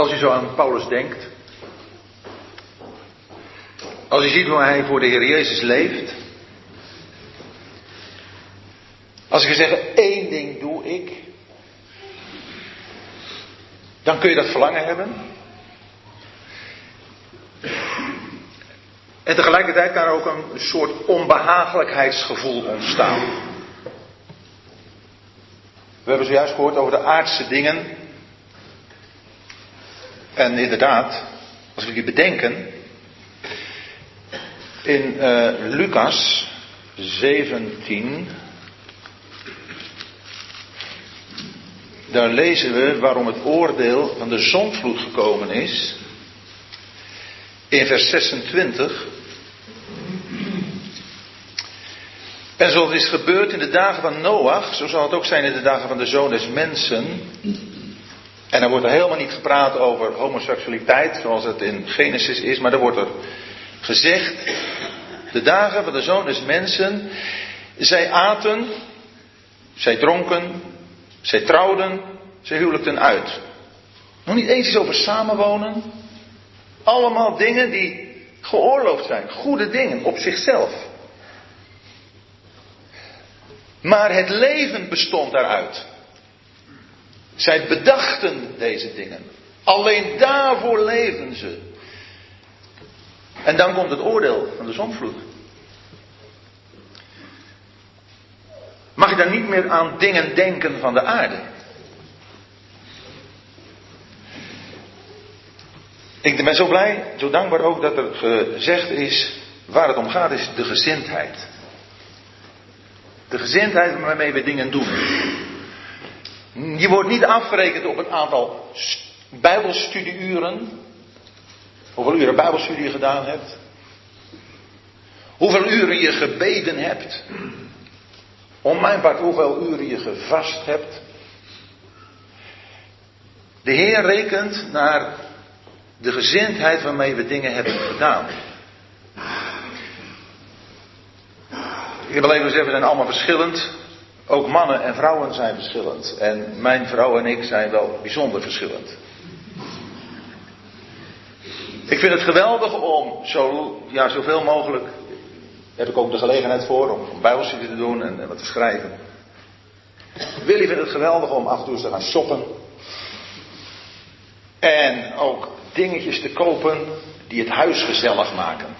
Als je zo aan Paulus denkt. Als je ziet hoe hij voor de Heer Jezus leeft. Als ik zeggen, één ding doe ik. Dan kun je dat verlangen hebben. En tegelijkertijd kan er ook een soort onbehagelijkheidsgevoel ontstaan. We hebben zojuist gehoord over de aardse dingen. En inderdaad, als we die bedenken, in uh, Lucas 17, daar lezen we waarom het oordeel van de zondvloed gekomen is. In vers 26. En zoals is gebeurd in de dagen van Noach, zo zal het ook zijn in de dagen van de zoon des mensen. En dan wordt er helemaal niet gepraat over homoseksualiteit, zoals het in Genesis is, maar er wordt er gezegd, de dagen van de zoon des mensen, zij aten, zij dronken, zij trouwden, zij huwelijkten uit. Nog niet eens iets over samenwonen. Allemaal dingen die geoorloofd zijn, goede dingen op zichzelf. Maar het leven bestond daaruit. Zij bedachten deze dingen. Alleen daarvoor leven ze. En dan komt het oordeel van de zonvloed. Mag je dan niet meer aan dingen denken van de aarde? Ik ben zo blij, zo dankbaar ook dat er gezegd is, waar het om gaat is de gezindheid. De gezindheid waarmee we dingen doen. Je wordt niet afgerekend op een aantal bijbelstudieuren. Hoeveel uren bijbelstudie je gedaan hebt. Hoeveel uren je gebeden hebt. Om mijn part hoeveel uren je gevast hebt. De Heer rekent naar de gezindheid waarmee we dingen hebben gedaan. Ik alleen gezegd, we zijn allemaal verschillend. Ook mannen en vrouwen zijn verschillend. En mijn vrouw en ik zijn wel bijzonder verschillend. Ik vind het geweldig om zo, ja, zoveel mogelijk. Heb ik ook de gelegenheid voor om, om bijbelstudie te doen en, en wat te schrijven. Willy vindt het geweldig om af en toe te gaan shoppen. En ook dingetjes te kopen die het huis gezellig maken.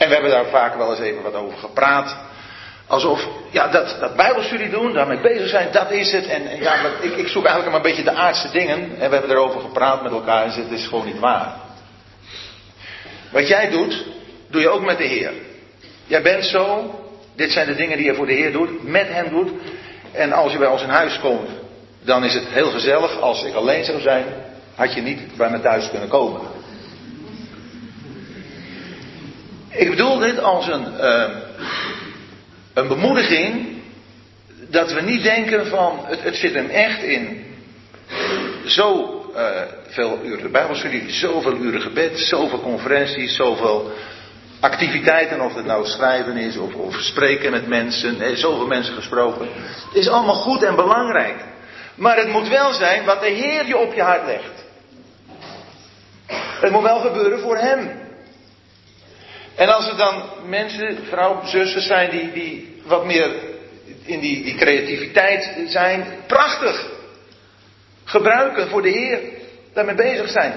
En we hebben daar vaak wel eens even wat over gepraat. Alsof, ja, dat, dat bijbelstudie doen, daarmee bezig zijn, dat is het. En, ja, ik, ik, zoek eigenlijk maar een beetje de aardse dingen. En we hebben erover gepraat met elkaar en het is gewoon niet waar. Wat jij doet, doe je ook met de Heer. Jij bent zo, dit zijn de dingen die je voor de Heer doet, met Hem doet. En als je bij ons in huis komt, dan is het heel gezellig. Als ik alleen zou zijn, had je niet bij me thuis kunnen komen. Ik bedoel dit als een, uh, een bemoediging dat we niet denken van het, het zit hem echt in zo uh, veel uren bijbelstudie, zoveel uren gebed, zoveel conferenties, zoveel activiteiten, of het nou schrijven is of, of spreken met mensen, zoveel mensen gesproken. Is allemaal goed en belangrijk. Maar het moet wel zijn wat de Heer je op je hart legt. Het moet wel gebeuren voor Hem. En als er dan mensen, vrouwen, zussen zijn die, die wat meer in die, die creativiteit zijn, prachtig. Gebruiken voor de Heer. Daarmee bezig zijn.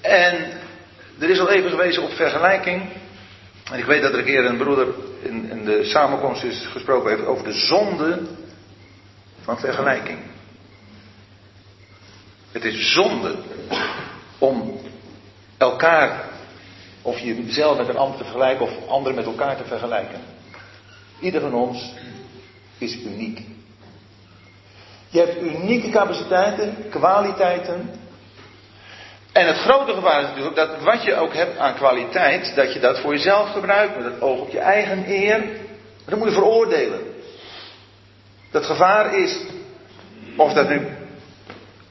En er is al even gewezen op vergelijking. En ik weet dat er een keer een broeder in, in de samenkomst is gesproken heeft over de zonde van vergelijking. Het is zonde om elkaar, of jezelf met een ander te vergelijken, of anderen met elkaar te vergelijken. Ieder van ons is uniek. Je hebt unieke capaciteiten, kwaliteiten. En het grote gevaar is natuurlijk dat wat je ook hebt aan kwaliteit, dat je dat voor jezelf gebruikt, met het oog op je eigen eer. Dat moet je veroordelen. Dat gevaar is, of dat nu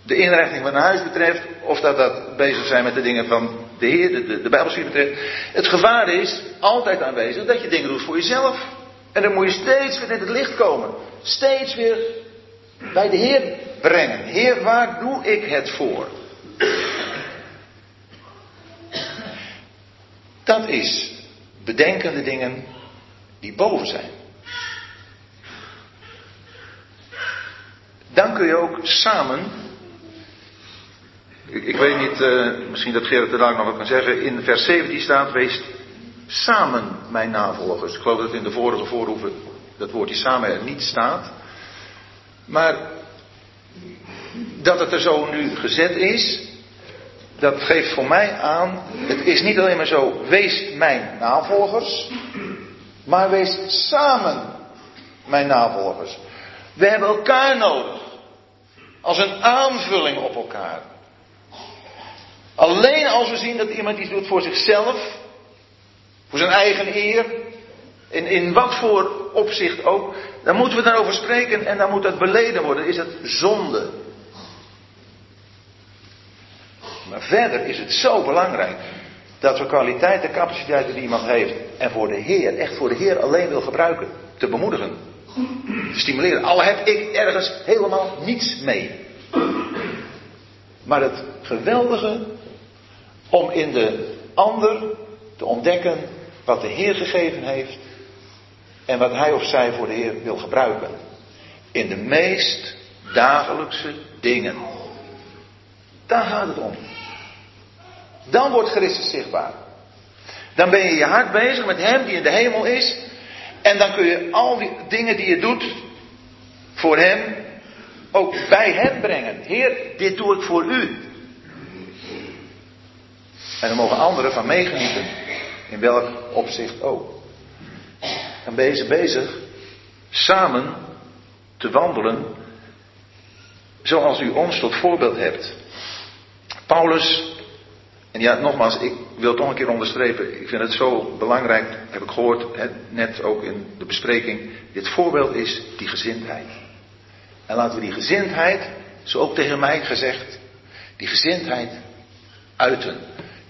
de inrichting van een huis betreft, of dat dat bezig zijn met de dingen van de Heer, de, de, de betreft. Het gevaar is altijd aanwezig dat je dingen doet voor jezelf. En dan moet je steeds weer in het licht komen. Steeds weer bij de Heer brengen. Heer, waar doe ik het voor? Dat is bedenken de dingen die boven zijn. Dan kun je ook samen. Ik, weet niet, uh, misschien dat Gerrit er daar nog wat kan zeggen. In vers 17 staat: Wees samen mijn navolgers. Ik geloof dat in de vorige voorhoeven dat woordje samen er niet staat. Maar dat het er zo nu gezet is, dat geeft voor mij aan, het is niet alleen maar zo, wees mijn navolgers, maar wees samen mijn navolgers. We hebben elkaar nodig. Als een aanvulling op elkaar. Alleen als we zien dat iemand iets doet voor zichzelf, voor zijn eigen eer, in, in wat voor opzicht ook, dan moeten we daarover spreken en dan moet dat beleden worden. Is het zonde? Maar verder is het zo belangrijk dat we kwaliteiten en capaciteiten die iemand heeft en voor de Heer, echt voor de Heer alleen wil gebruiken, te bemoedigen, te stimuleren. Al heb ik ergens helemaal niets mee. Maar het geweldige om in de ander te ontdekken wat de Heer gegeven heeft en wat hij of zij voor de Heer wil gebruiken. In de meest dagelijkse dingen. Daar gaat het om. Dan wordt Christus zichtbaar. Dan ben je je hart bezig met Hem die in de hemel is. En dan kun je al die dingen die je doet voor Hem ook bij Hem brengen. Heer, dit doe ik voor U. En dan mogen anderen van meegenieten. In welk opzicht ook. Dan ben je bezig samen te wandelen zoals u ons tot voorbeeld hebt. Paulus en ja, nogmaals, ik wil het nog een keer onderstrepen. Ik vind het zo belangrijk, heb ik gehoord, net ook in de bespreking. Dit voorbeeld is die gezindheid. En laten we die gezindheid, zo ook tegen mij gezegd, die gezindheid uiten.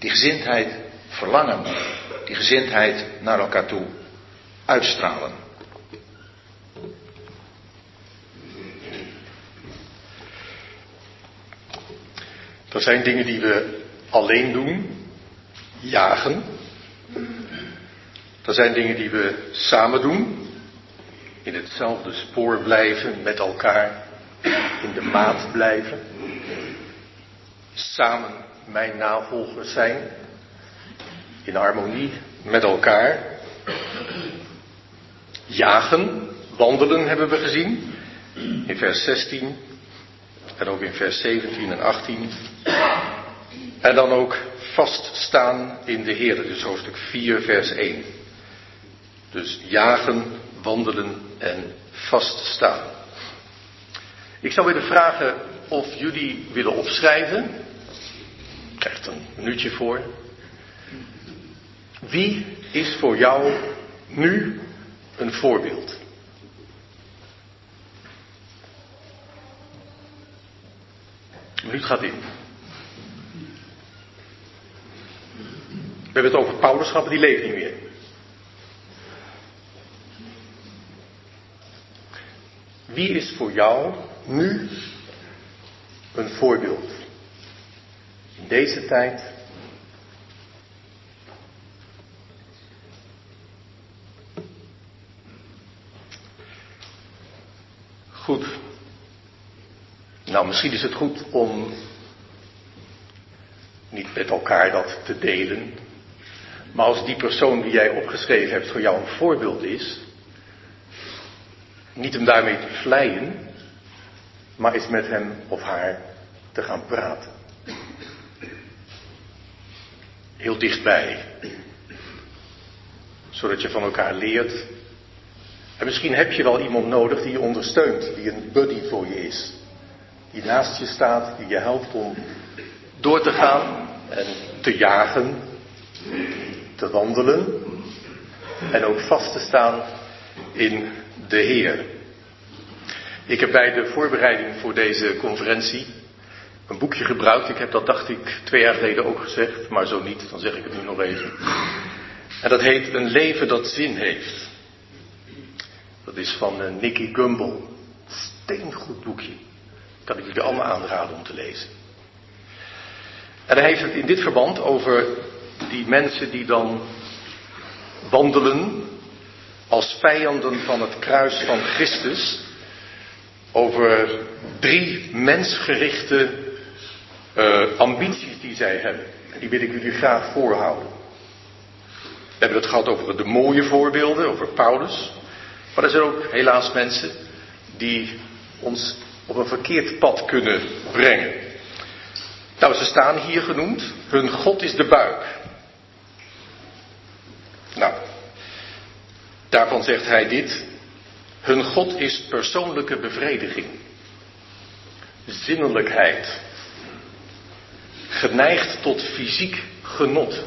Die gezindheid verlangen. Die gezindheid naar elkaar toe uitstralen. Er zijn dingen die we alleen doen, jagen. Er zijn dingen die we samen doen, in hetzelfde spoor blijven, met elkaar, in de maat blijven. Samen mijn navolgers zijn, in harmonie met elkaar. Jagen, wandelen hebben we gezien, in vers 16 en ook in vers 17 en 18. En dan ook vaststaan in de Heer. Dus hoofdstuk 4, vers 1. Dus jagen, wandelen en vaststaan. Ik zou willen vragen of jullie willen opschrijven. Krijgt een minuutje voor. Wie is voor jou nu een voorbeeld? Een minuut gaat in. We hebben het over gehad, die leeft niet meer. Wie is voor jou nu een voorbeeld? In deze tijd. Goed. Nou, misschien is het goed om niet met elkaar dat te delen, maar als die persoon die jij opgeschreven hebt voor jou een voorbeeld is, niet om daarmee te vleien, maar eens met hem of haar te gaan praten. Heel dichtbij. Zodat je van elkaar leert. En misschien heb je wel iemand nodig die je ondersteunt, die een buddy voor je is. Die naast je staat, die je helpt om door te gaan en te jagen te wandelen en ook vast te staan in de Heer. Ik heb bij de voorbereiding voor deze conferentie een boekje gebruikt. Ik heb dat, dacht ik, twee jaar geleden ook gezegd, maar zo niet, dan zeg ik het nu nog even. En dat heet Een leven dat zin heeft. Dat is van uh, Nicky Gumbel. steengoed boekje. Kan ik jullie allemaal aanraden om te lezen. En hij heeft het in dit verband over die mensen die dan wandelen als vijanden van het kruis van Christus. Over drie mensgerichte uh, ambities die zij hebben. En die wil ik jullie graag voorhouden. We hebben het gehad over de mooie voorbeelden, over Paulus. Maar er zijn ook helaas mensen die ons op een verkeerd pad kunnen brengen. Nou, ze staan hier genoemd. Hun God is de buik. Nou, daarvan zegt hij dit. Hun God is persoonlijke bevrediging, zinnelijkheid, geneigd tot fysiek genot,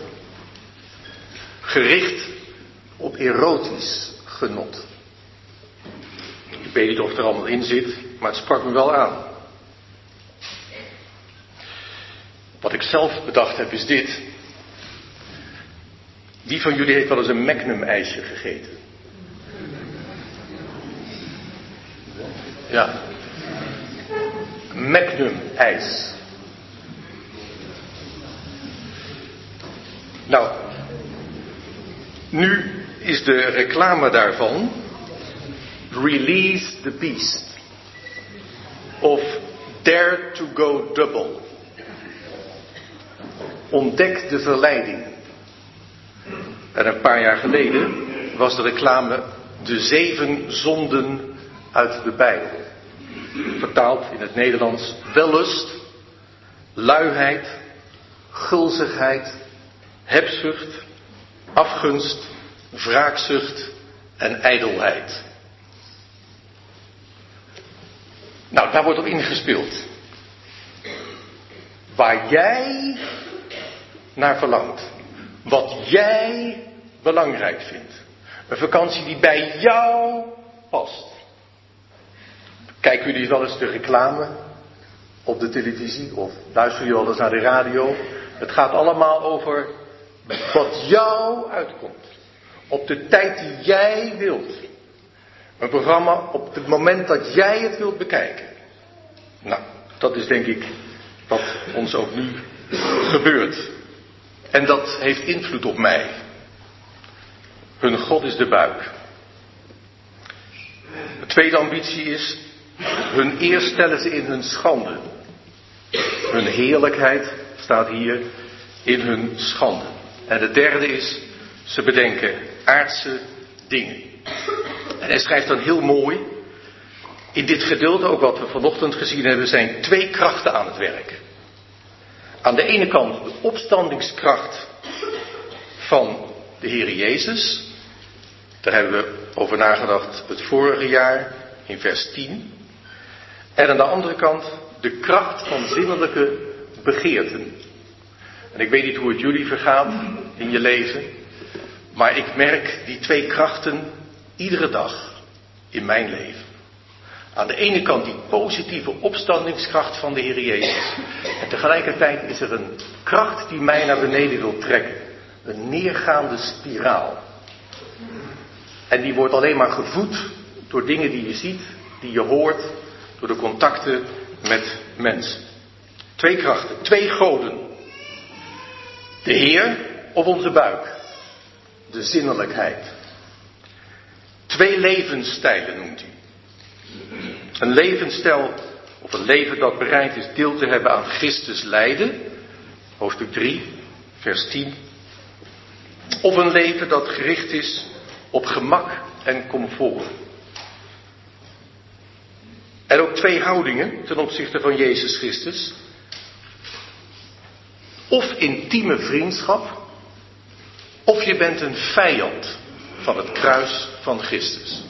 gericht op erotisch genot. Ik weet niet of het er allemaal in zit, maar het sprak me wel aan. Wat ik zelf bedacht heb is dit. Wie van jullie heeft wel eens een Magnum ijsje gegeten? Ja. Magnum ijs. Nou, nu is de reclame daarvan Release the Beast. Of Dare to go double. Ontdek de verleiding. En een paar jaar geleden was de reclame De zeven zonden uit de Bijbel. Vertaald in het Nederlands wellust, luiheid, gulzigheid, hebzucht, afgunst, wraakzucht en ijdelheid. Nou, daar wordt op ingespeeld. Waar jij naar verlangt. Wat jij belangrijk vindt. Een vakantie die bij jou past. Kijken jullie wel eens de reclame op de televisie of luisteren jullie wel eens naar de radio? Het gaat allemaal over wat jou uitkomt. Op de tijd die jij wilt. Een programma op het moment dat jij het wilt bekijken. Nou, dat is denk ik wat ons ook nu gebeurt. En dat heeft invloed op mij. Hun God is de buik. De tweede ambitie is, hun eer stellen ze in hun schande. Hun heerlijkheid staat hier in hun schande. En de derde is, ze bedenken aardse dingen. En hij schrijft dan heel mooi, in dit gedeelte, ook wat we vanochtend gezien hebben, zijn twee krachten aan het werk. Aan de ene kant de opstandingskracht van de Heer Jezus. Daar hebben we over nagedacht het vorige jaar in vers 10. En aan de andere kant de kracht van zinnelijke begeerten. En ik weet niet hoe het jullie vergaat in je leven, maar ik merk die twee krachten iedere dag in mijn leven. Aan de ene kant die positieve opstandingskracht van de Heer Jezus. En tegelijkertijd is er een kracht die mij naar beneden wil trekken. Een neergaande spiraal. En die wordt alleen maar gevoed door dingen die je ziet, die je hoort, door de contacten met mensen. Twee krachten, twee goden. De Heer of onze buik. De zinnelijkheid. Twee levensstijlen noemt hij. Een levensstijl of een leven dat bereid is deel te hebben aan Christus lijden. Hoofdstuk 3, vers 10. Of een leven dat gericht is op gemak en comfort. En ook twee houdingen ten opzichte van Jezus Christus. Of intieme vriendschap, of je bent een vijand van het kruis van Christus.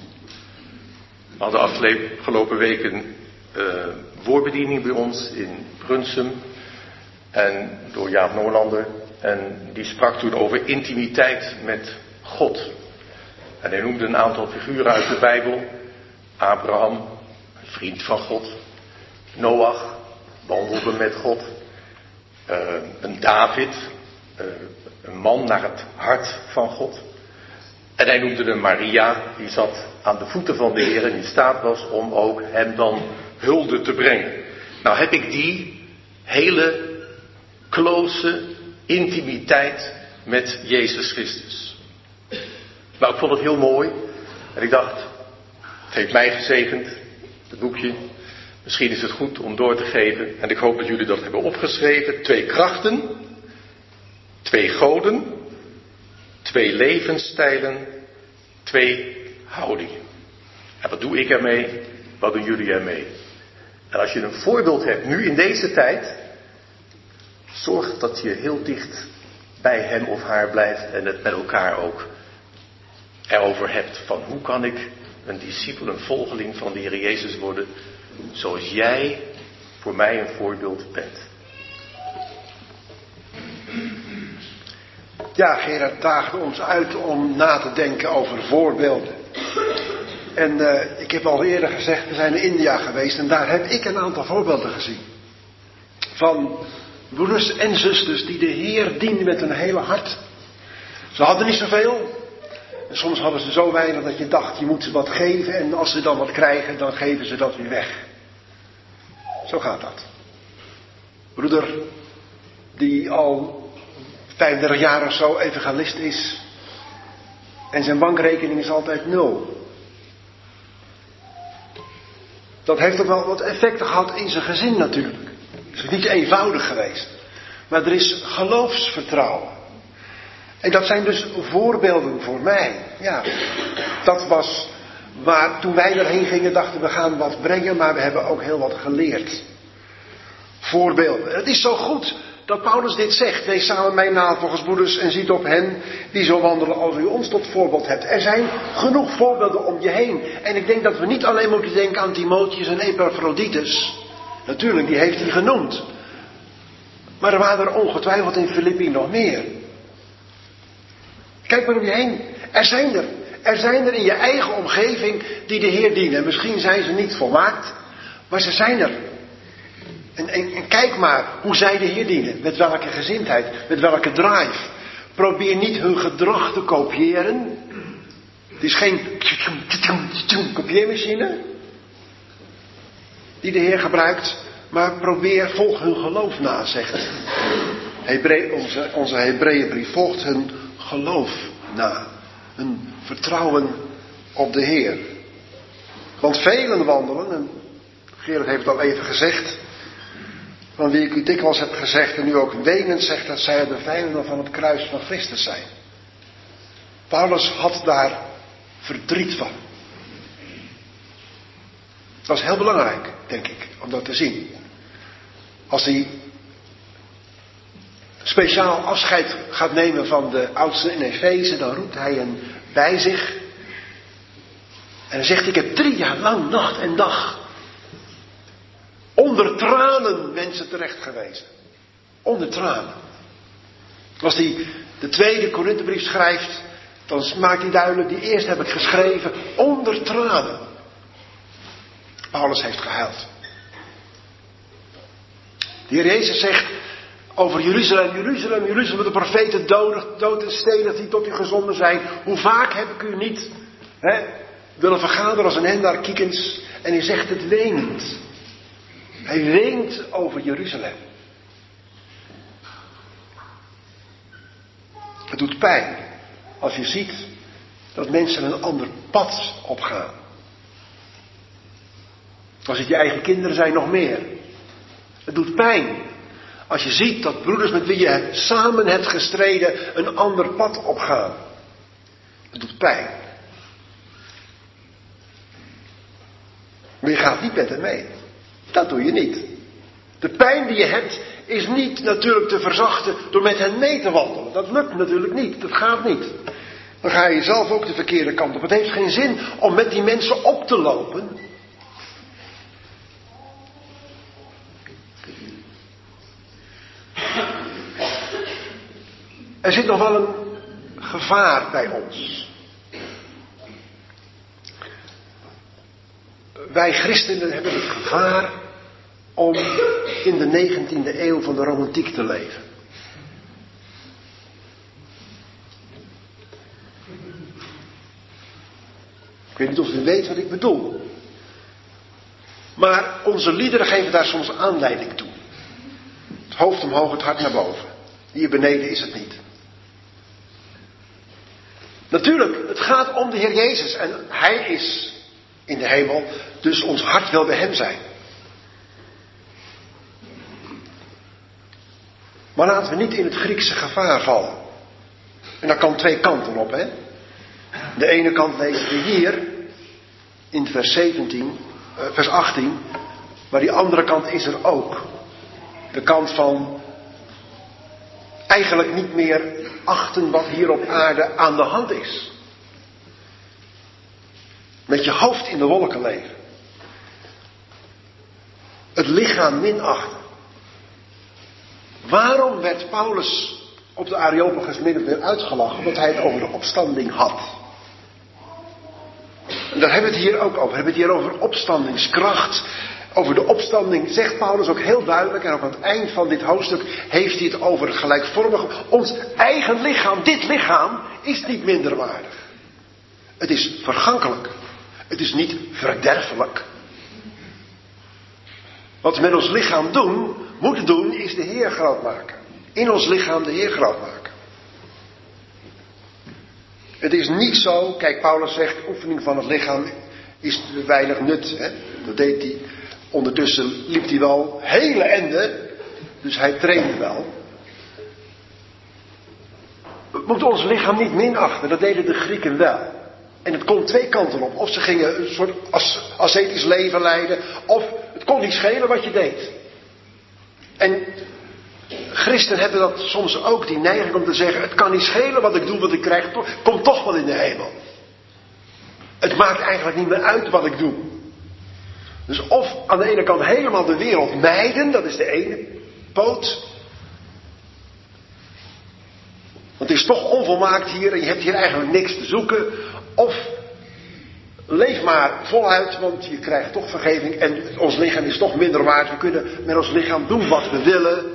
We hadden afgelopen weken uh, woordbediening bij ons in Brunsum. En door Jaap Noorlander. En die sprak toen over intimiteit met God. En hij noemde een aantal figuren uit de Bijbel. Abraham, vriend van God. Noach, wandelde met God. Uh, een David, uh, een man naar het hart van God. En hij noemde hem Maria, die zat aan de voeten van de Heer en in staat was om ook hem dan hulde te brengen. Nou heb ik die hele close intimiteit met Jezus Christus. Nou, ik vond het heel mooi. En ik dacht, het heeft mij gezegend, het boekje. Misschien is het goed om door te geven. En ik hoop dat jullie dat hebben opgeschreven. Twee krachten, twee goden, twee levensstijlen, twee houdingen. En wat doe ik ermee? Wat doen jullie ermee? En als je een voorbeeld hebt nu in deze tijd, zorg dat je heel dicht bij hem of haar blijft en het met elkaar ook erover hebt van hoe kan ik een discipel, een volgeling van de Heer Jezus worden, zoals jij voor mij een voorbeeld bent. Ja, Gerard daagde ons uit om na te denken over voorbeelden. En uh, ik heb al eerder gezegd, we zijn in India geweest en daar heb ik een aantal voorbeelden gezien. Van broeders en zusters die de Heer dienen met hun hele hart. Ze hadden niet zoveel. En soms hadden ze zo weinig dat je dacht, je moet ze wat geven. En als ze dan wat krijgen, dan geven ze dat weer weg. Zo gaat dat. Broeder, die al 35 jaar of zo evangelist is. En zijn bankrekening is altijd nul. Dat heeft ook wel wat effecten gehad in zijn gezin natuurlijk. Het is niet eenvoudig geweest. Maar er is geloofsvertrouwen. En dat zijn dus voorbeelden voor mij. Ja, dat was waar toen wij erheen gingen dachten we gaan wat brengen, maar we hebben ook heel wat geleerd. Voorbeelden. Het is zo goed dat Paulus dit zegt. Wees samen mijn navolgers, broeders, en ziet op hen die zo wandelen als u ons tot voorbeeld hebt. Er zijn genoeg voorbeelden om je heen. En ik denk dat we niet alleen moeten denken aan Timotheus en Epaphroditus. Natuurlijk, die heeft hij genoemd. Maar er waren er ongetwijfeld in Filippi nog meer. Kijk maar om je heen. Er zijn er. Er zijn er in je eigen omgeving die de Heer dienen. Misschien zijn ze niet volmaakt, maar ze zijn er. En, en, kijk maar hoe zij de Heer dienen. Met welke gezindheid, met welke drive. Probeer niet hun gedrag te kopiëren. Het is geen kopieermachine die de Heer gebruikt. Maar probeer, volg hun geloof na, zegt onze, onze Hebreeënbrief. Volgt hun geloof na. Hun vertrouwen op de Heer. Want velen wandelen, en Gerard heeft het al even gezegd, van wie ik u dikwijls heb gezegd en nu ook wenend zegt dat zij de vijanden van het kruis van Christus zijn. Paulus had daar verdriet van. Dat is heel belangrijk, denk ik, om dat te zien. Als hij speciaal afscheid gaat nemen van de oudste in Efeze, dan roept hij hen bij zich. En dan zegt: Ik heb drie jaar lang, nacht en dag, onder tranen mensen terecht gewezen. Onder tranen. Als hij de tweede Korinthebrief schrijft, dan maakt hij duidelijk: die eerste heb ik geschreven onder tranen. Paulus heeft gehuild. De Heer Jezus zegt over Jeruzalem, Jeruzalem, Jeruzalem, de profeten dood, dood en stenen die tot u gezonden zijn. Hoe vaak heb ik u niet hè, willen vergaderen als een hendaar kiekens. En hij zegt het wenend. Hij weent over Jeruzalem. Het doet pijn als je ziet dat mensen een ander pad opgaan. Als het je eigen kinderen zijn, nog meer. Het doet pijn als je ziet dat broeders met wie je samen hebt gestreden een ander pad opgaan. Het doet pijn. Maar je gaat niet met hem mee. Dat doe je niet. De pijn die je hebt is niet natuurlijk te verzachten door met hen mee te wandelen. Dat lukt natuurlijk niet. Dat gaat niet. Dan ga je zelf ook de verkeerde kant op. Het heeft geen zin om met die mensen op te lopen. Er zit nog wel een gevaar bij ons. Wij christenen hebben het gevaar om in de 19e eeuw van de romantiek te leven. Ik weet niet of u weet wat ik bedoel. Maar onze liederen geven daar soms aanleiding toe. Het hoofd omhoog, het hart naar boven. Hier beneden is het niet. Natuurlijk, het gaat om de Heer Jezus en Hij is in de hemel, dus ons hart wil bij Hem zijn. Maar laten we niet in het Griekse gevaar vallen. En daar kan twee kanten op, hè. De ene kant lezen we hier, in vers 17, eh, vers 18, maar die andere kant is er ook. De kant van eigenlijk niet meer achten wat hier op aarde aan de hand is. Met je hoofd in de wolken leven. Het lichaam minachten. Waarom werd Paulus op de Areopagus min of meer uitgelachen? Omdat hij het over de opstanding had. En daar hebben we het hier ook over. We hebben het hier over opstandingskracht. Over de opstanding zegt Paulus ook heel duidelijk. En ook aan het eind van dit hoofdstuk heeft hij het over gelijkvormig. Ons eigen lichaam, dit lichaam, is niet minderwaardig. Het is vergankelijk. Het is niet verderfelijk. Wat we met ons lichaam doen, moeten doen, is de Heer groot maken. In ons lichaam de Heer groot maken. Het is niet zo, kijk, Paulus zegt, oefening van het lichaam is weinig nut. Hè? Dat deed hij. Ondertussen liep hij wel hele ende, dus hij trainde wel. We moeten ons lichaam niet minachten, dat deden de Grieken wel. En het kon twee kanten op. Of ze gingen een soort ascetisch leven leiden, of het kon niet schelen wat je deed. En Christen hebben dat soms ook, die neiging om te zeggen: Het kan niet schelen wat ik doe, wat ik krijg, komt toch wel in de hemel. Het maakt eigenlijk niet meer uit wat ik doe. Dus of aan de ene kant helemaal de wereld mijden, dat is de ene poot. Want het is toch onvolmaakt hier en je hebt hier eigenlijk niks te zoeken. Of leef maar voluit, want je krijgt toch vergeving en ons lichaam is toch minder waard. We kunnen met ons lichaam doen wat we willen.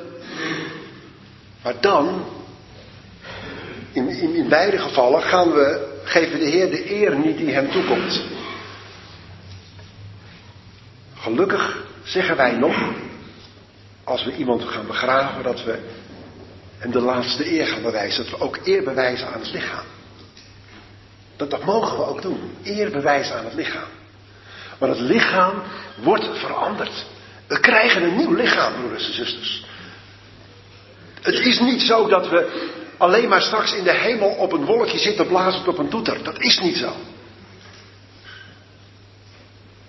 Maar dan, in, in, beide gevallen, gaan we, geven de Heer de eer niet die hem toekomt. Gelukkig zeggen wij nog, als we iemand gaan begraven, dat we hem de laatste eer gaan bewijzen. Dat we ook eer bewijzen aan het lichaam. Dat, dat mogen we ook doen. Eer bewijzen aan het lichaam. Maar het lichaam wordt veranderd. We krijgen een nieuw lichaam, broeders en zusters. Het is niet zo dat we alleen maar straks in de hemel op een wolkje zitten blazend op een toeter. Dat is niet zo.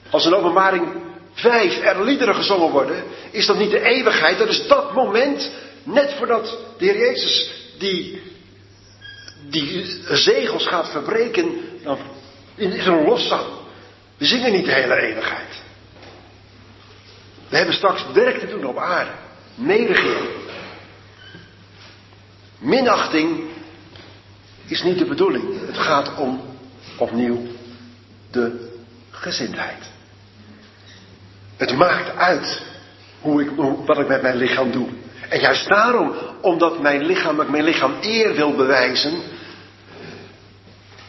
Als een openbaring vijf er liederen gezongen worden, is dat niet de eeuwigheid. Dat is dat moment, net voordat de Heer Jezus die, die zegels gaat verbreken, dan is er een loszang. We zingen niet de hele eeuwigheid. We hebben straks werk te doen op aarde. Meeregeren. Minachting is niet de bedoeling. Het gaat om opnieuw de gezindheid. Het maakt uit hoe ik, wat ik met mijn lichaam doe. En juist daarom, omdat mijn lichaam, ik mijn lichaam eer wil bewijzen,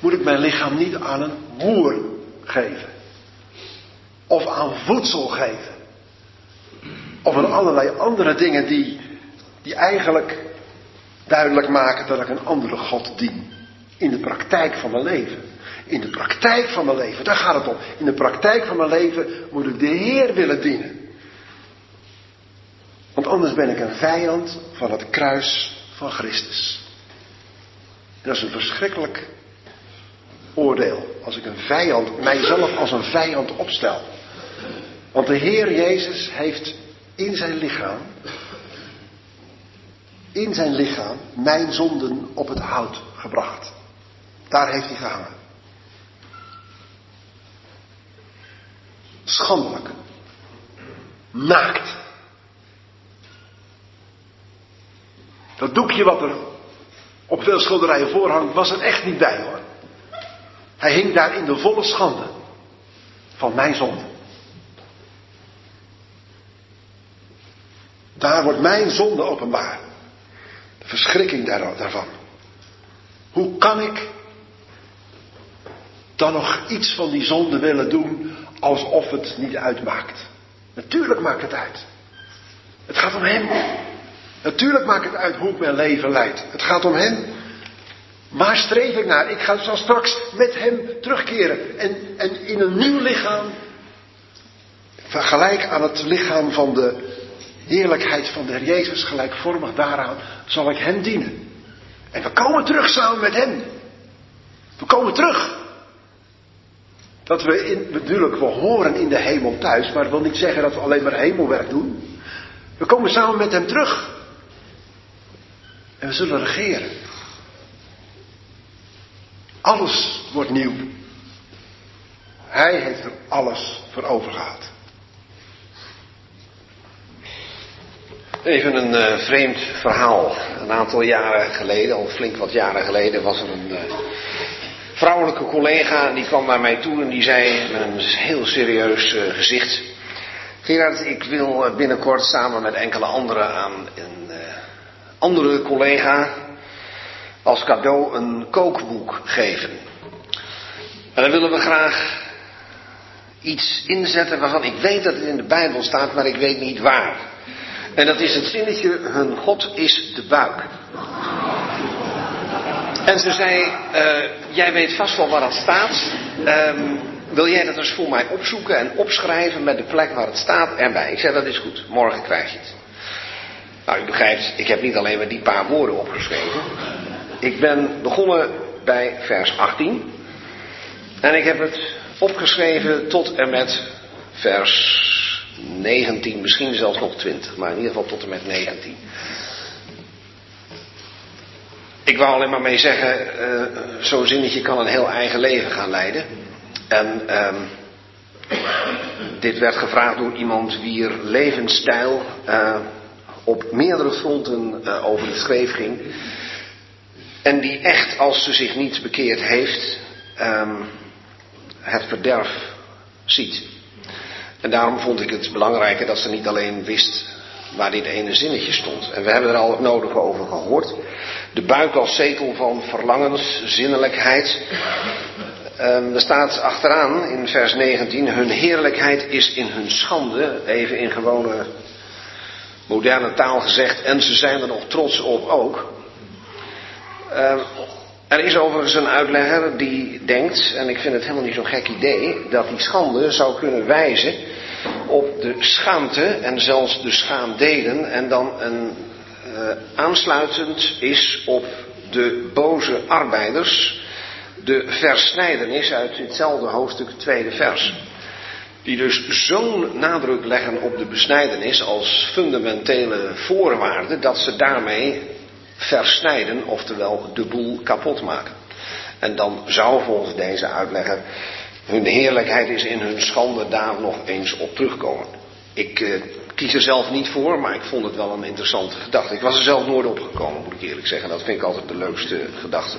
moet ik mijn lichaam niet aan een boer geven. Of aan voedsel geven. Of aan allerlei andere dingen die, die eigenlijk duidelijk maken dat ik een andere God dien. In de praktijk van mijn leven. In de praktijk van mijn leven, daar gaat het om. In de praktijk van mijn leven moet ik de Heer willen dienen. Want anders ben ik een vijand van het kruis van Christus. Dat is een verschrikkelijk oordeel. Als ik een vijand, mijzelf als een vijand opstel. Want de Heer Jezus heeft in zijn lichaam, in zijn lichaam, mijn zonden op het hout gebracht. Daar heeft hij gehangen. Schandelijk. Naakt. Dat doekje wat er op veel schilderijen voorhangt, was er echt niet bij hoor. Hij hing daar in de volle schande van mijn zonde. Daar wordt mijn zonde openbaar. De verschrikking daarvan. Hoe kan ik dan nog iets van die zonde willen doen alsof het niet uitmaakt. Natuurlijk maakt het uit. Het gaat om Hem. Natuurlijk maakt het uit hoe ik mijn leven leid. Het gaat om Hem. Waar streef ik naar? Ik ga zo straks met Hem terugkeren. En, en in een nieuw lichaam. Gelijk aan het lichaam van de heerlijkheid van de Heer Jezus. Gelijkvormig daaraan zal ik Hem dienen. En we komen terug samen met Hem. We komen terug. Dat we in, natuurlijk, we horen in de hemel thuis, maar dat wil niet zeggen dat we alleen maar hemelwerk doen. We komen samen met hem terug. En we zullen regeren. Alles wordt nieuw. Hij heeft er alles voor over gehad. Even een uh, vreemd verhaal. Een aantal jaren geleden, al flink wat jaren geleden, was er een uh, vrouwelijke collega die kwam naar mij toe en die zei met een heel serieus uh, gezicht: Gerard, ik wil binnenkort samen met enkele anderen aan een andere collega als cadeau een kookboek geven. En dan willen we graag iets inzetten waarvan ik weet dat het in de Bijbel staat, maar ik weet niet waar. En dat is het zinnetje, hun God is de buik. En ze zei, uh, jij weet vast wel waar dat staat. Um, wil jij dat eens voor mij opzoeken en opschrijven met de plek waar het staat erbij? Ik zei, dat is goed, morgen krijg je het. Nou, u begrijpt, ik heb niet alleen maar die paar woorden opgeschreven. Ik ben begonnen bij vers 18. En ik heb het opgeschreven tot en met vers 19, misschien zelfs nog 20, maar in ieder geval tot en met 19. Ik wou alleen maar mee zeggen, uh, zo'n zinnetje kan een heel eigen leven gaan leiden. En uh, dit werd gevraagd door iemand wier levensstijl uh, op meerdere fronten uh, over de schreef ging. En die echt, als ze zich niet bekeerd heeft, um, het verderf ziet. En daarom vond ik het belangrijker dat ze niet alleen wist waar dit ene zinnetje stond. En we hebben er al het nodige over gehoord. De buik als zetel van verlangens, zinnelijkheid. Um, er staat achteraan in vers 19, hun heerlijkheid is in hun schande, even in gewone moderne taal gezegd, en ze zijn er nog trots op ook. Uh, er is overigens een uitlegger die denkt, en ik vind het helemaal niet zo'n gek idee, dat die schande zou kunnen wijzen op de schaamte en zelfs de schaamdelen en dan een uh, aansluitend is op de boze arbeiders, de versnijdenis uit hetzelfde hoofdstuk, tweede vers. Die dus zo'n nadruk leggen op de besnijdenis als fundamentele voorwaarde dat ze daarmee versnijden, oftewel de boel kapot maken. En dan zou volgens deze uitlegger hun heerlijkheid is in hun schande daar nog eens op terugkomen. Ik uh, kies er zelf niet voor, maar ik vond het wel een interessante gedachte. Ik was er zelf nooit op gekomen, moet ik eerlijk zeggen. Dat vind ik altijd de leukste gedachte.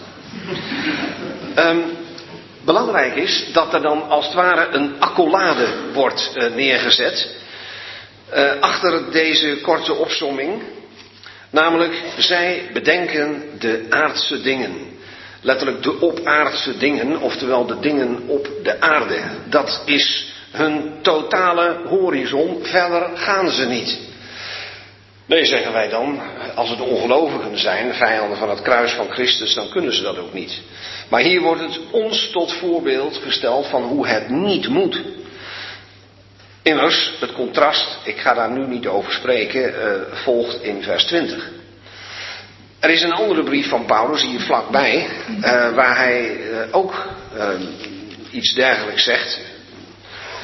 Um, belangrijk is dat er dan als het ware een accolade wordt uh, neergezet. Uh, achter deze korte opsomming. Namelijk, zij bedenken de aardse dingen. Letterlijk de opaardse dingen, oftewel de dingen op de aarde. Dat is hun totale horizon. Verder gaan ze niet. Nee, zeggen wij dan, als het ongelovigen zijn, vijanden van het kruis van Christus, dan kunnen ze dat ook niet. Maar hier wordt het ons tot voorbeeld gesteld van hoe het niet moet. Immers, het contrast, ik ga daar nu niet over spreken, uh, volgt in vers 20. Er is een andere brief van Paulus hier vlakbij, uh, waar hij uh, ook uh, iets dergelijks zegt.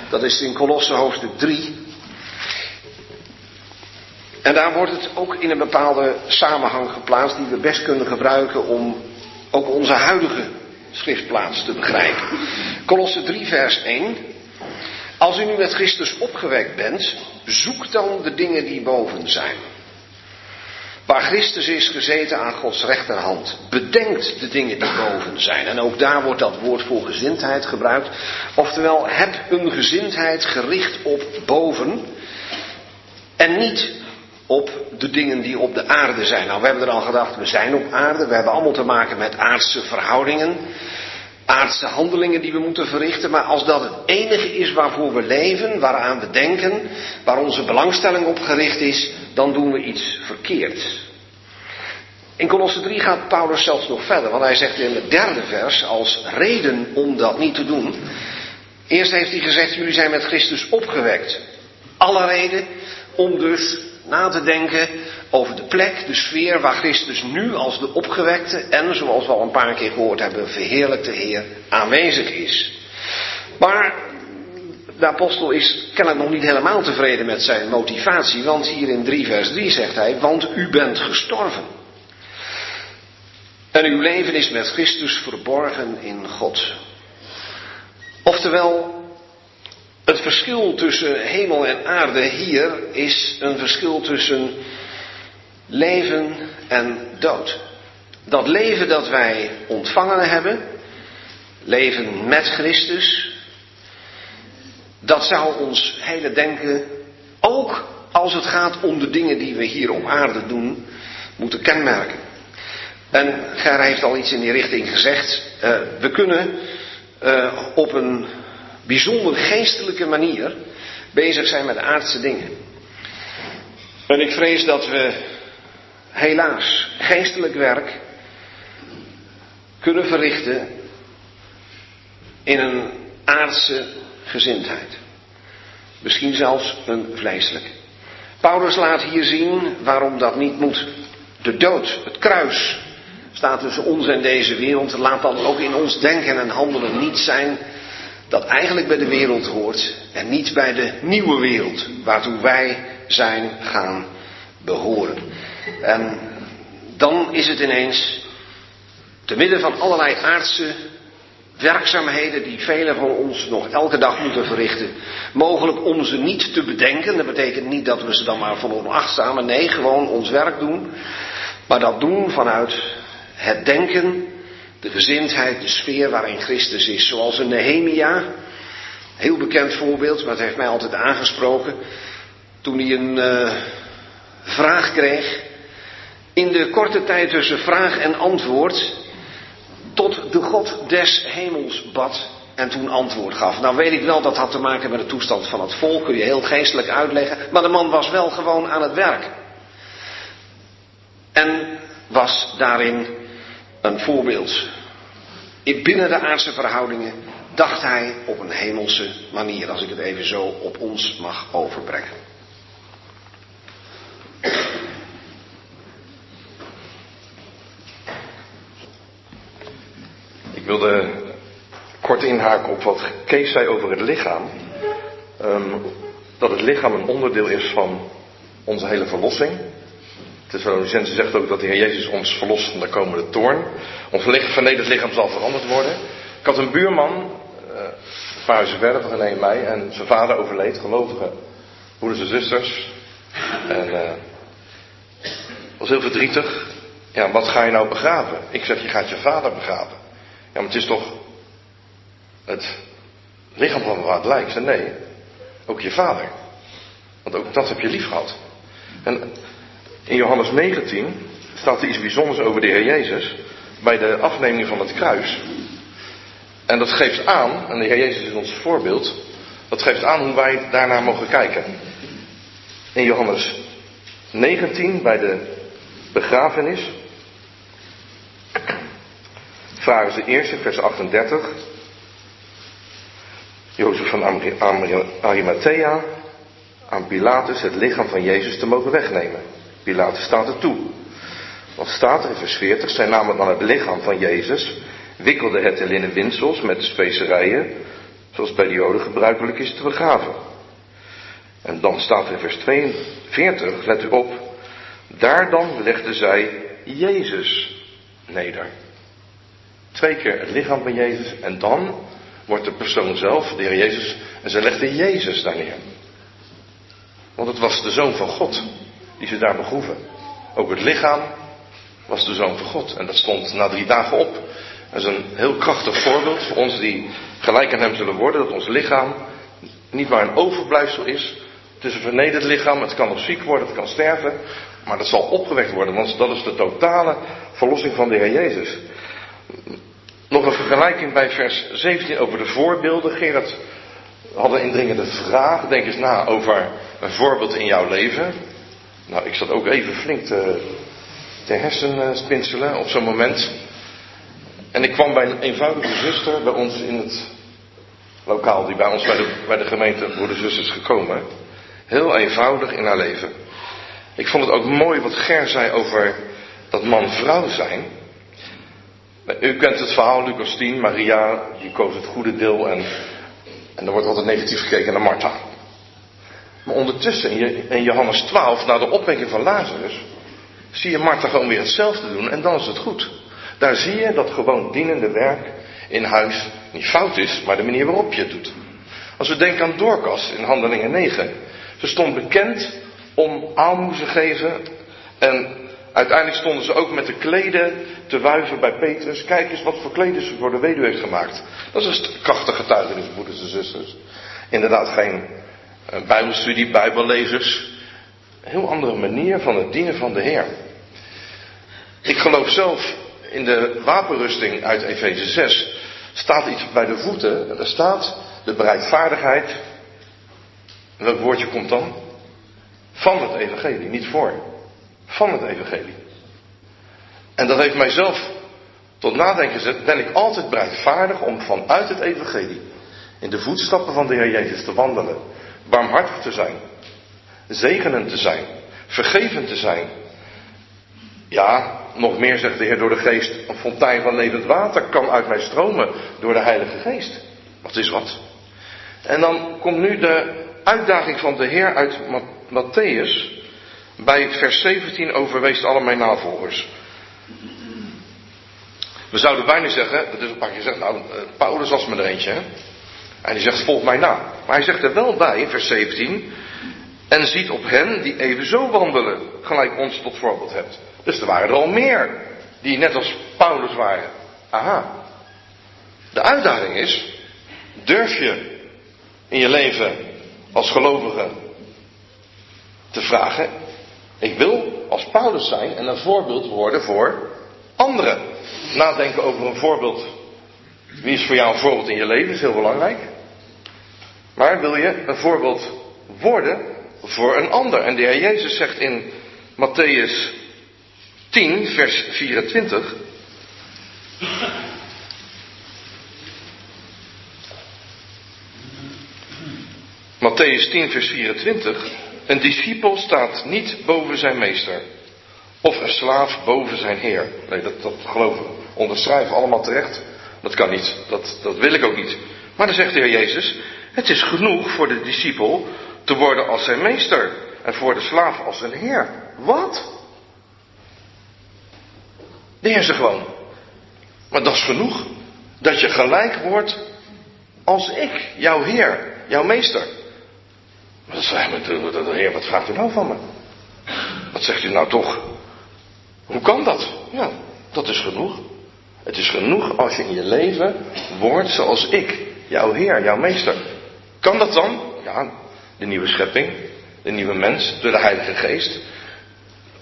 Dat is in Kolosse hoofdstuk 3. En daar wordt het ook in een bepaalde samenhang geplaatst die we best kunnen gebruiken om ook onze huidige schriftplaats te begrijpen. Kolosse 3 vers 1. Als u nu met Christus opgewekt bent, zoek dan de dingen die boven zijn Waar Christus is gezeten aan Gods rechterhand. Bedenkt de dingen die boven zijn. En ook daar wordt dat woord voor gezindheid gebruikt. Oftewel, heb een gezindheid gericht op boven. En niet op de dingen die op de aarde zijn. Nou, we hebben er al gedacht, we zijn op aarde. We hebben allemaal te maken met aardse verhoudingen. Aardse handelingen die we moeten verrichten, maar als dat het enige is waarvoor we leven, waaraan we denken, waar onze belangstelling op gericht is, dan doen we iets verkeerd. In Colosse 3 gaat Paulus zelfs nog verder, want hij zegt in het derde vers als reden om dat niet te doen. Eerst heeft hij gezegd, jullie zijn met Christus opgewekt. Alle reden om dus na te denken over de plek, de sfeer waar Christus nu als de opgewekte en, zoals we al een paar keer gehoord hebben, verheerlijkte Heer aanwezig is. Maar de apostel is kennelijk nog niet helemaal tevreden met zijn motivatie, want hier in 3 vers 3 zegt hij, want u bent gestorven. En uw leven is met Christus verborgen in God. Oftewel, het verschil tussen hemel en aarde hier is een verschil tussen leven en dood. Dat leven dat wij ontvangen hebben, leven met Christus, dat zou ons hele denken, ook als het gaat om de dingen die we hier op aarde doen, moeten kenmerken. En Ger heeft al iets in die richting gezegd. Uh, we kunnen uh, op een bijzonder geestelijke manier bezig zijn met aardse dingen. En ik vrees dat we helaas geestelijk werk kunnen verrichten in een aardse gezindheid. Misschien zelfs een vleeselijke. Paulus laat hier zien waarom dat niet moet. De dood, het kruis, staat tussen ons en deze wereld. Laat dan ook in ons denken en handelen niet zijn dat eigenlijk bij de wereld hoort en niet bij de nieuwe wereld waartoe wij zijn gaan behoren. En dan is het ineens, te midden van allerlei aardse werkzaamheden die velen van ons nog elke dag moeten verrichten, mogelijk om ze niet te bedenken. Dat betekent niet dat we ze dan maar van onachtzamen, nee, gewoon ons werk doen. Maar dat doen vanuit het denken de gezindheid, de sfeer waarin Christus is. Zoals een Nehemia, heel bekend voorbeeld, maar het heeft mij altijd aangesproken. Toen hij een uh, vraag kreeg, in de korte tijd tussen vraag en antwoord, tot de God des hemels bad en toen antwoord gaf. Nou weet ik wel, dat had te maken met de toestand van het volk, kun je heel geestelijk uitleggen, maar de man was wel gewoon aan het werk. En was daarin een voorbeeld. Binnen de aardse verhoudingen dacht hij op een hemelse manier, als ik het even zo op ons mag overbrengen. Ik wilde kort inhaken op wat Kees zei over het lichaam. Um, dat het lichaam een onderdeel is van onze hele verlossing. Thessalonicense zegt ook dat de Heer Jezus ons verlost van de komende toorn. Ons vernederd lichaam zal veranderd worden. Ik had een buurman, uh, een paar huizen verder van René en mij, en zijn vader overleed, gelovige broeders en zusters. En uh, was heel verdrietig. Ja, wat ga je nou begraven? Ik zeg, je gaat je vader begraven. Ja, maar het is toch het lichaam van waar het lijkt. Nee, ook je vader. Want ook dat heb je lief gehad. En in Johannes 19 staat er iets bijzonders over de Heer Jezus bij de afneming van het kruis. En dat geeft aan, en de Heer Jezus is ons voorbeeld, dat geeft aan hoe wij daarnaar mogen kijken. In Johannes 19, bij de begrafenis, vragen ze eerst vers 38, Jozef van Arimathea aan Pilatus het lichaam van Jezus te mogen wegnemen. Pilatus staat er toe. Want staat er in vers 40, zij namen dan het lichaam van Jezus, wikkelden het in linnen windsels met specerijen, zoals bij de Joden gebruikelijk is te begraven. En dan staat er in vers 42, let u op, daar dan legden zij Jezus neder. Twee keer het lichaam van Jezus en dan wordt de persoon zelf, de Heer Jezus, en ze legden Jezus daar neer. Want het was de Zoon van God die ze daar begroeven. Ook het lichaam was de Zoon van God. En dat stond na drie dagen op. Dat is een heel krachtig voorbeeld voor ons die gelijk aan Hem zullen worden. Dat ons lichaam niet maar een overblijfsel is. Het is een vernederd lichaam. Het kan nog ziek worden, het kan sterven. Maar dat zal opgewekt worden, want dat is de totale verlossing van de Heer Jezus. Nog een vergelijking bij vers 17 over de voorbeelden. Gerard had een indringende vraag. Denk eens na over een voorbeeld in jouw leven. Nou, ik zat ook even flink te, te hersenspinselen op zo'n moment. En ik kwam bij een eenvoudige zuster bij ons in het lokaal, die bij ons bij de, bij de gemeente Broeders is gekomen. Heel eenvoudig in haar leven. Ik vond het ook mooi wat Ger zei over dat man-vrouw zijn. U kent het verhaal, Lucas 10, Maria, die koos het goede deel en, en er wordt altijd negatief gekeken naar Martha. Maar ondertussen in Johannes 12, na de opwekking van Lazarus, zie je Martha gewoon weer hetzelfde doen en dan is het goed. Daar zie je dat gewoon dienende werk in huis niet fout is, maar de manier waarop je het doet. Als we denken aan Dorcas in Handelingen 9. Ze stond bekend om aalmoezen geven en uiteindelijk stonden ze ook met de kleden te wuiven bij Petrus. Kijk eens wat voor kleden ze voor de weduwe heeft gemaakt. Dat is een krachtige getuigenis, broeders en zusters. Inderdaad geen bijbelstudie, bijbellezers. Een heel andere manier van het dienen van de Heer. Ik geloof zelf in de wapenrusting uit Efeze 6 staat iets bij de voeten. Er staat de bereidvaardigheid. welk woordje komt dan? Van het evangelie, niet voor. Van het evangelie. En dat heeft mijzelf tot nadenken gezet. Ben ik altijd bereidvaardig om vanuit het evangelie in de voetstappen van de Heer Jezus te wandelen. Barmhartig te zijn. Zegenend te zijn. Vergevend te zijn. Ja, nog meer zegt de Heer door de Geest, een fontein van levend water kan uit mij stromen door de Heilige Geest. Wat is wat? En dan komt nu de uitdaging van de Heer uit Matthäus bij vers 17 over wees alle mijn navolgers. We zouden bijna zeggen, dat is een paar keer gezegd, nou, eh, Paulus was me er eentje, hè? En die zegt, volg mij na. Maar hij zegt er wel bij, in vers 17, en ziet op hen die even zo wandelen, gelijk ons tot voorbeeld hebt. Dus er waren er al meer die net als Paulus waren. Aha. De uitdaging is, durf je in je leven als gelovige te vragen, ik wil als Paulus zijn en een voorbeeld worden voor anderen. Nadenken over een voorbeeld. Wie is voor jou een voorbeeld in je leven? is heel belangrijk. Maar wil je een voorbeeld worden voor een ander? En de Heer Jezus zegt in Matthäus 10, vers 24. Matthäus 10, vers 24. Een discipel staat niet boven zijn meester. Of een slaaf boven zijn heer. Nee, dat, dat geloven we. Onderschrijven allemaal terecht. Dat kan niet. Dat, dat wil ik ook niet. Maar dan zegt de Heer Jezus. Het is genoeg voor de discipel te worden als zijn meester. En voor de slaaf als zijn heer. Wat? De Heer zegt gewoon. Maar dat is genoeg. Dat je gelijk wordt als ik, jouw Heer, jouw meester. Maar dan zei hij, de Heer, wat vraagt u nou van me? Wat zegt u nou toch? Hoe kan dat? Ja, dat is genoeg. Het is genoeg als je in je leven wordt zoals ik, jouw Heer, jouw meester. Kan dat dan? Ja, de nieuwe schepping, de nieuwe mens, door de Heilige Geest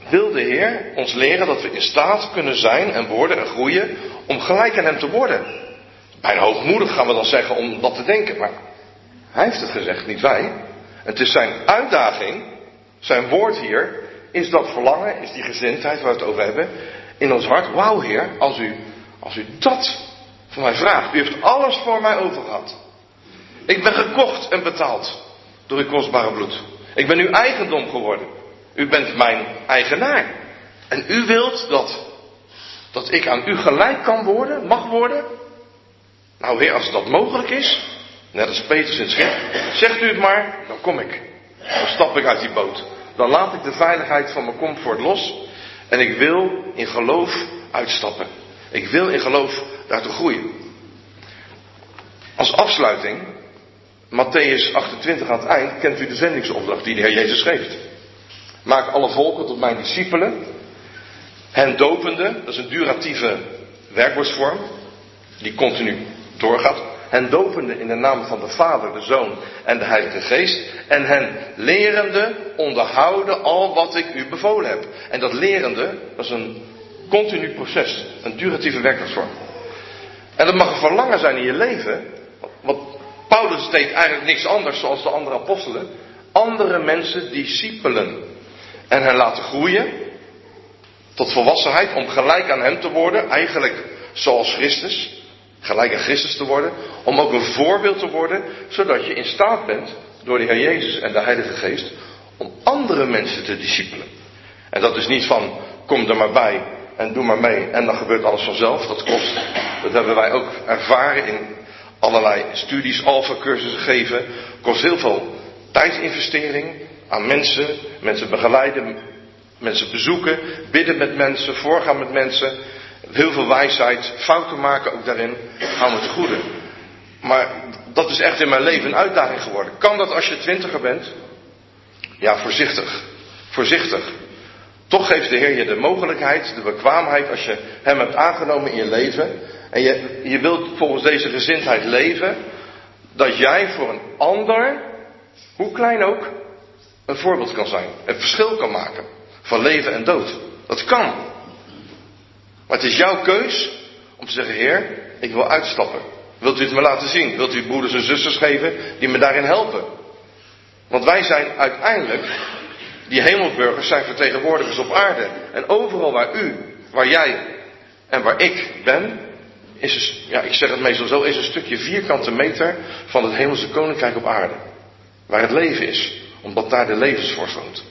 wil de Heer ons leren dat we in staat kunnen zijn en worden en groeien om gelijk aan Hem te worden. Bijna hoogmoedig gaan we dan zeggen om dat te denken, maar Hij heeft het gezegd, niet wij. Het is zijn uitdaging, zijn woord hier, is dat verlangen, is die gezindheid waar we het over hebben, in ons hart. Wauw Heer, als u, als u dat van mij vraagt, u heeft alles voor mij overgehad. Ik ben gekocht en betaald door uw kostbare bloed. Ik ben uw eigendom geworden. U bent mijn eigenaar. En u wilt dat, dat ik aan u gelijk kan worden, mag worden? Nou heer, als dat mogelijk is, net als Petrus in het schip, zegt u het maar, dan kom ik. Dan stap ik uit die boot. Dan laat ik de veiligheid van mijn comfort los. En ik wil in geloof uitstappen. Ik wil in geloof daartoe groeien. Als afsluiting, Matthäus 28 aan het eind, kent u de zendingsopdracht die de Heer Jezus geeft. Maak alle volken tot mijn discipelen. Hen dopende, dat is een duratieve werkwoordsvorm, die continu doorgaat. Hen dopende in de naam van de Vader, de Zoon en de Heilige Geest. En hen lerende onderhouden al wat ik u bevolen heb. En dat lerende, dat is een continu proces, een duratieve werkwoordsvorm. En dat mag een verlangen zijn in je leven. Paulus deed eigenlijk niks anders zoals de andere apostelen. Andere mensen discipelen. En hen laten groeien tot volwassenheid om gelijk aan hem te worden. Eigenlijk zoals Christus. Gelijk aan Christus te worden. Om ook een voorbeeld te worden. Zodat je in staat bent door de Heer Jezus en de Heilige Geest. Om andere mensen te discipelen. En dat is niet van kom er maar bij en doe maar mee en dan gebeurt alles vanzelf. Dat kost, dat hebben wij ook ervaren in allerlei studies, alfa-cursussen geven. Kost heel veel tijdsinvestering aan mensen, mensen begeleiden, mensen bezoeken, bidden met mensen, voorgaan met mensen. Heel veel wijsheid, fouten maken ook daarin, gaan we het goede. Maar dat is echt in mijn leven een uitdaging geworden. Kan dat als je twintiger bent? Ja, voorzichtig. Voorzichtig. Toch geeft de Heer je de mogelijkheid, de bekwaamheid, als je Hem hebt aangenomen in je leven. En je, je wilt volgens deze gezindheid leven. Dat jij voor een ander, hoe klein ook, een voorbeeld kan zijn. Een verschil kan maken. Van leven en dood. Dat kan. Maar het is jouw keus om te zeggen, Heer, ik wil uitstappen. Wilt u het me laten zien? Wilt u broeders en zusters geven die me daarin helpen? Want wij zijn uiteindelijk die hemelburgers zijn vertegenwoordigers op aarde. En overal waar u, waar jij en waar ik ben, is een, ja, ik zeg het meestal zo, is een stukje vierkante meter van het hemelse koninkrijk op aarde. Waar het leven is, omdat daar de levensvorst woont.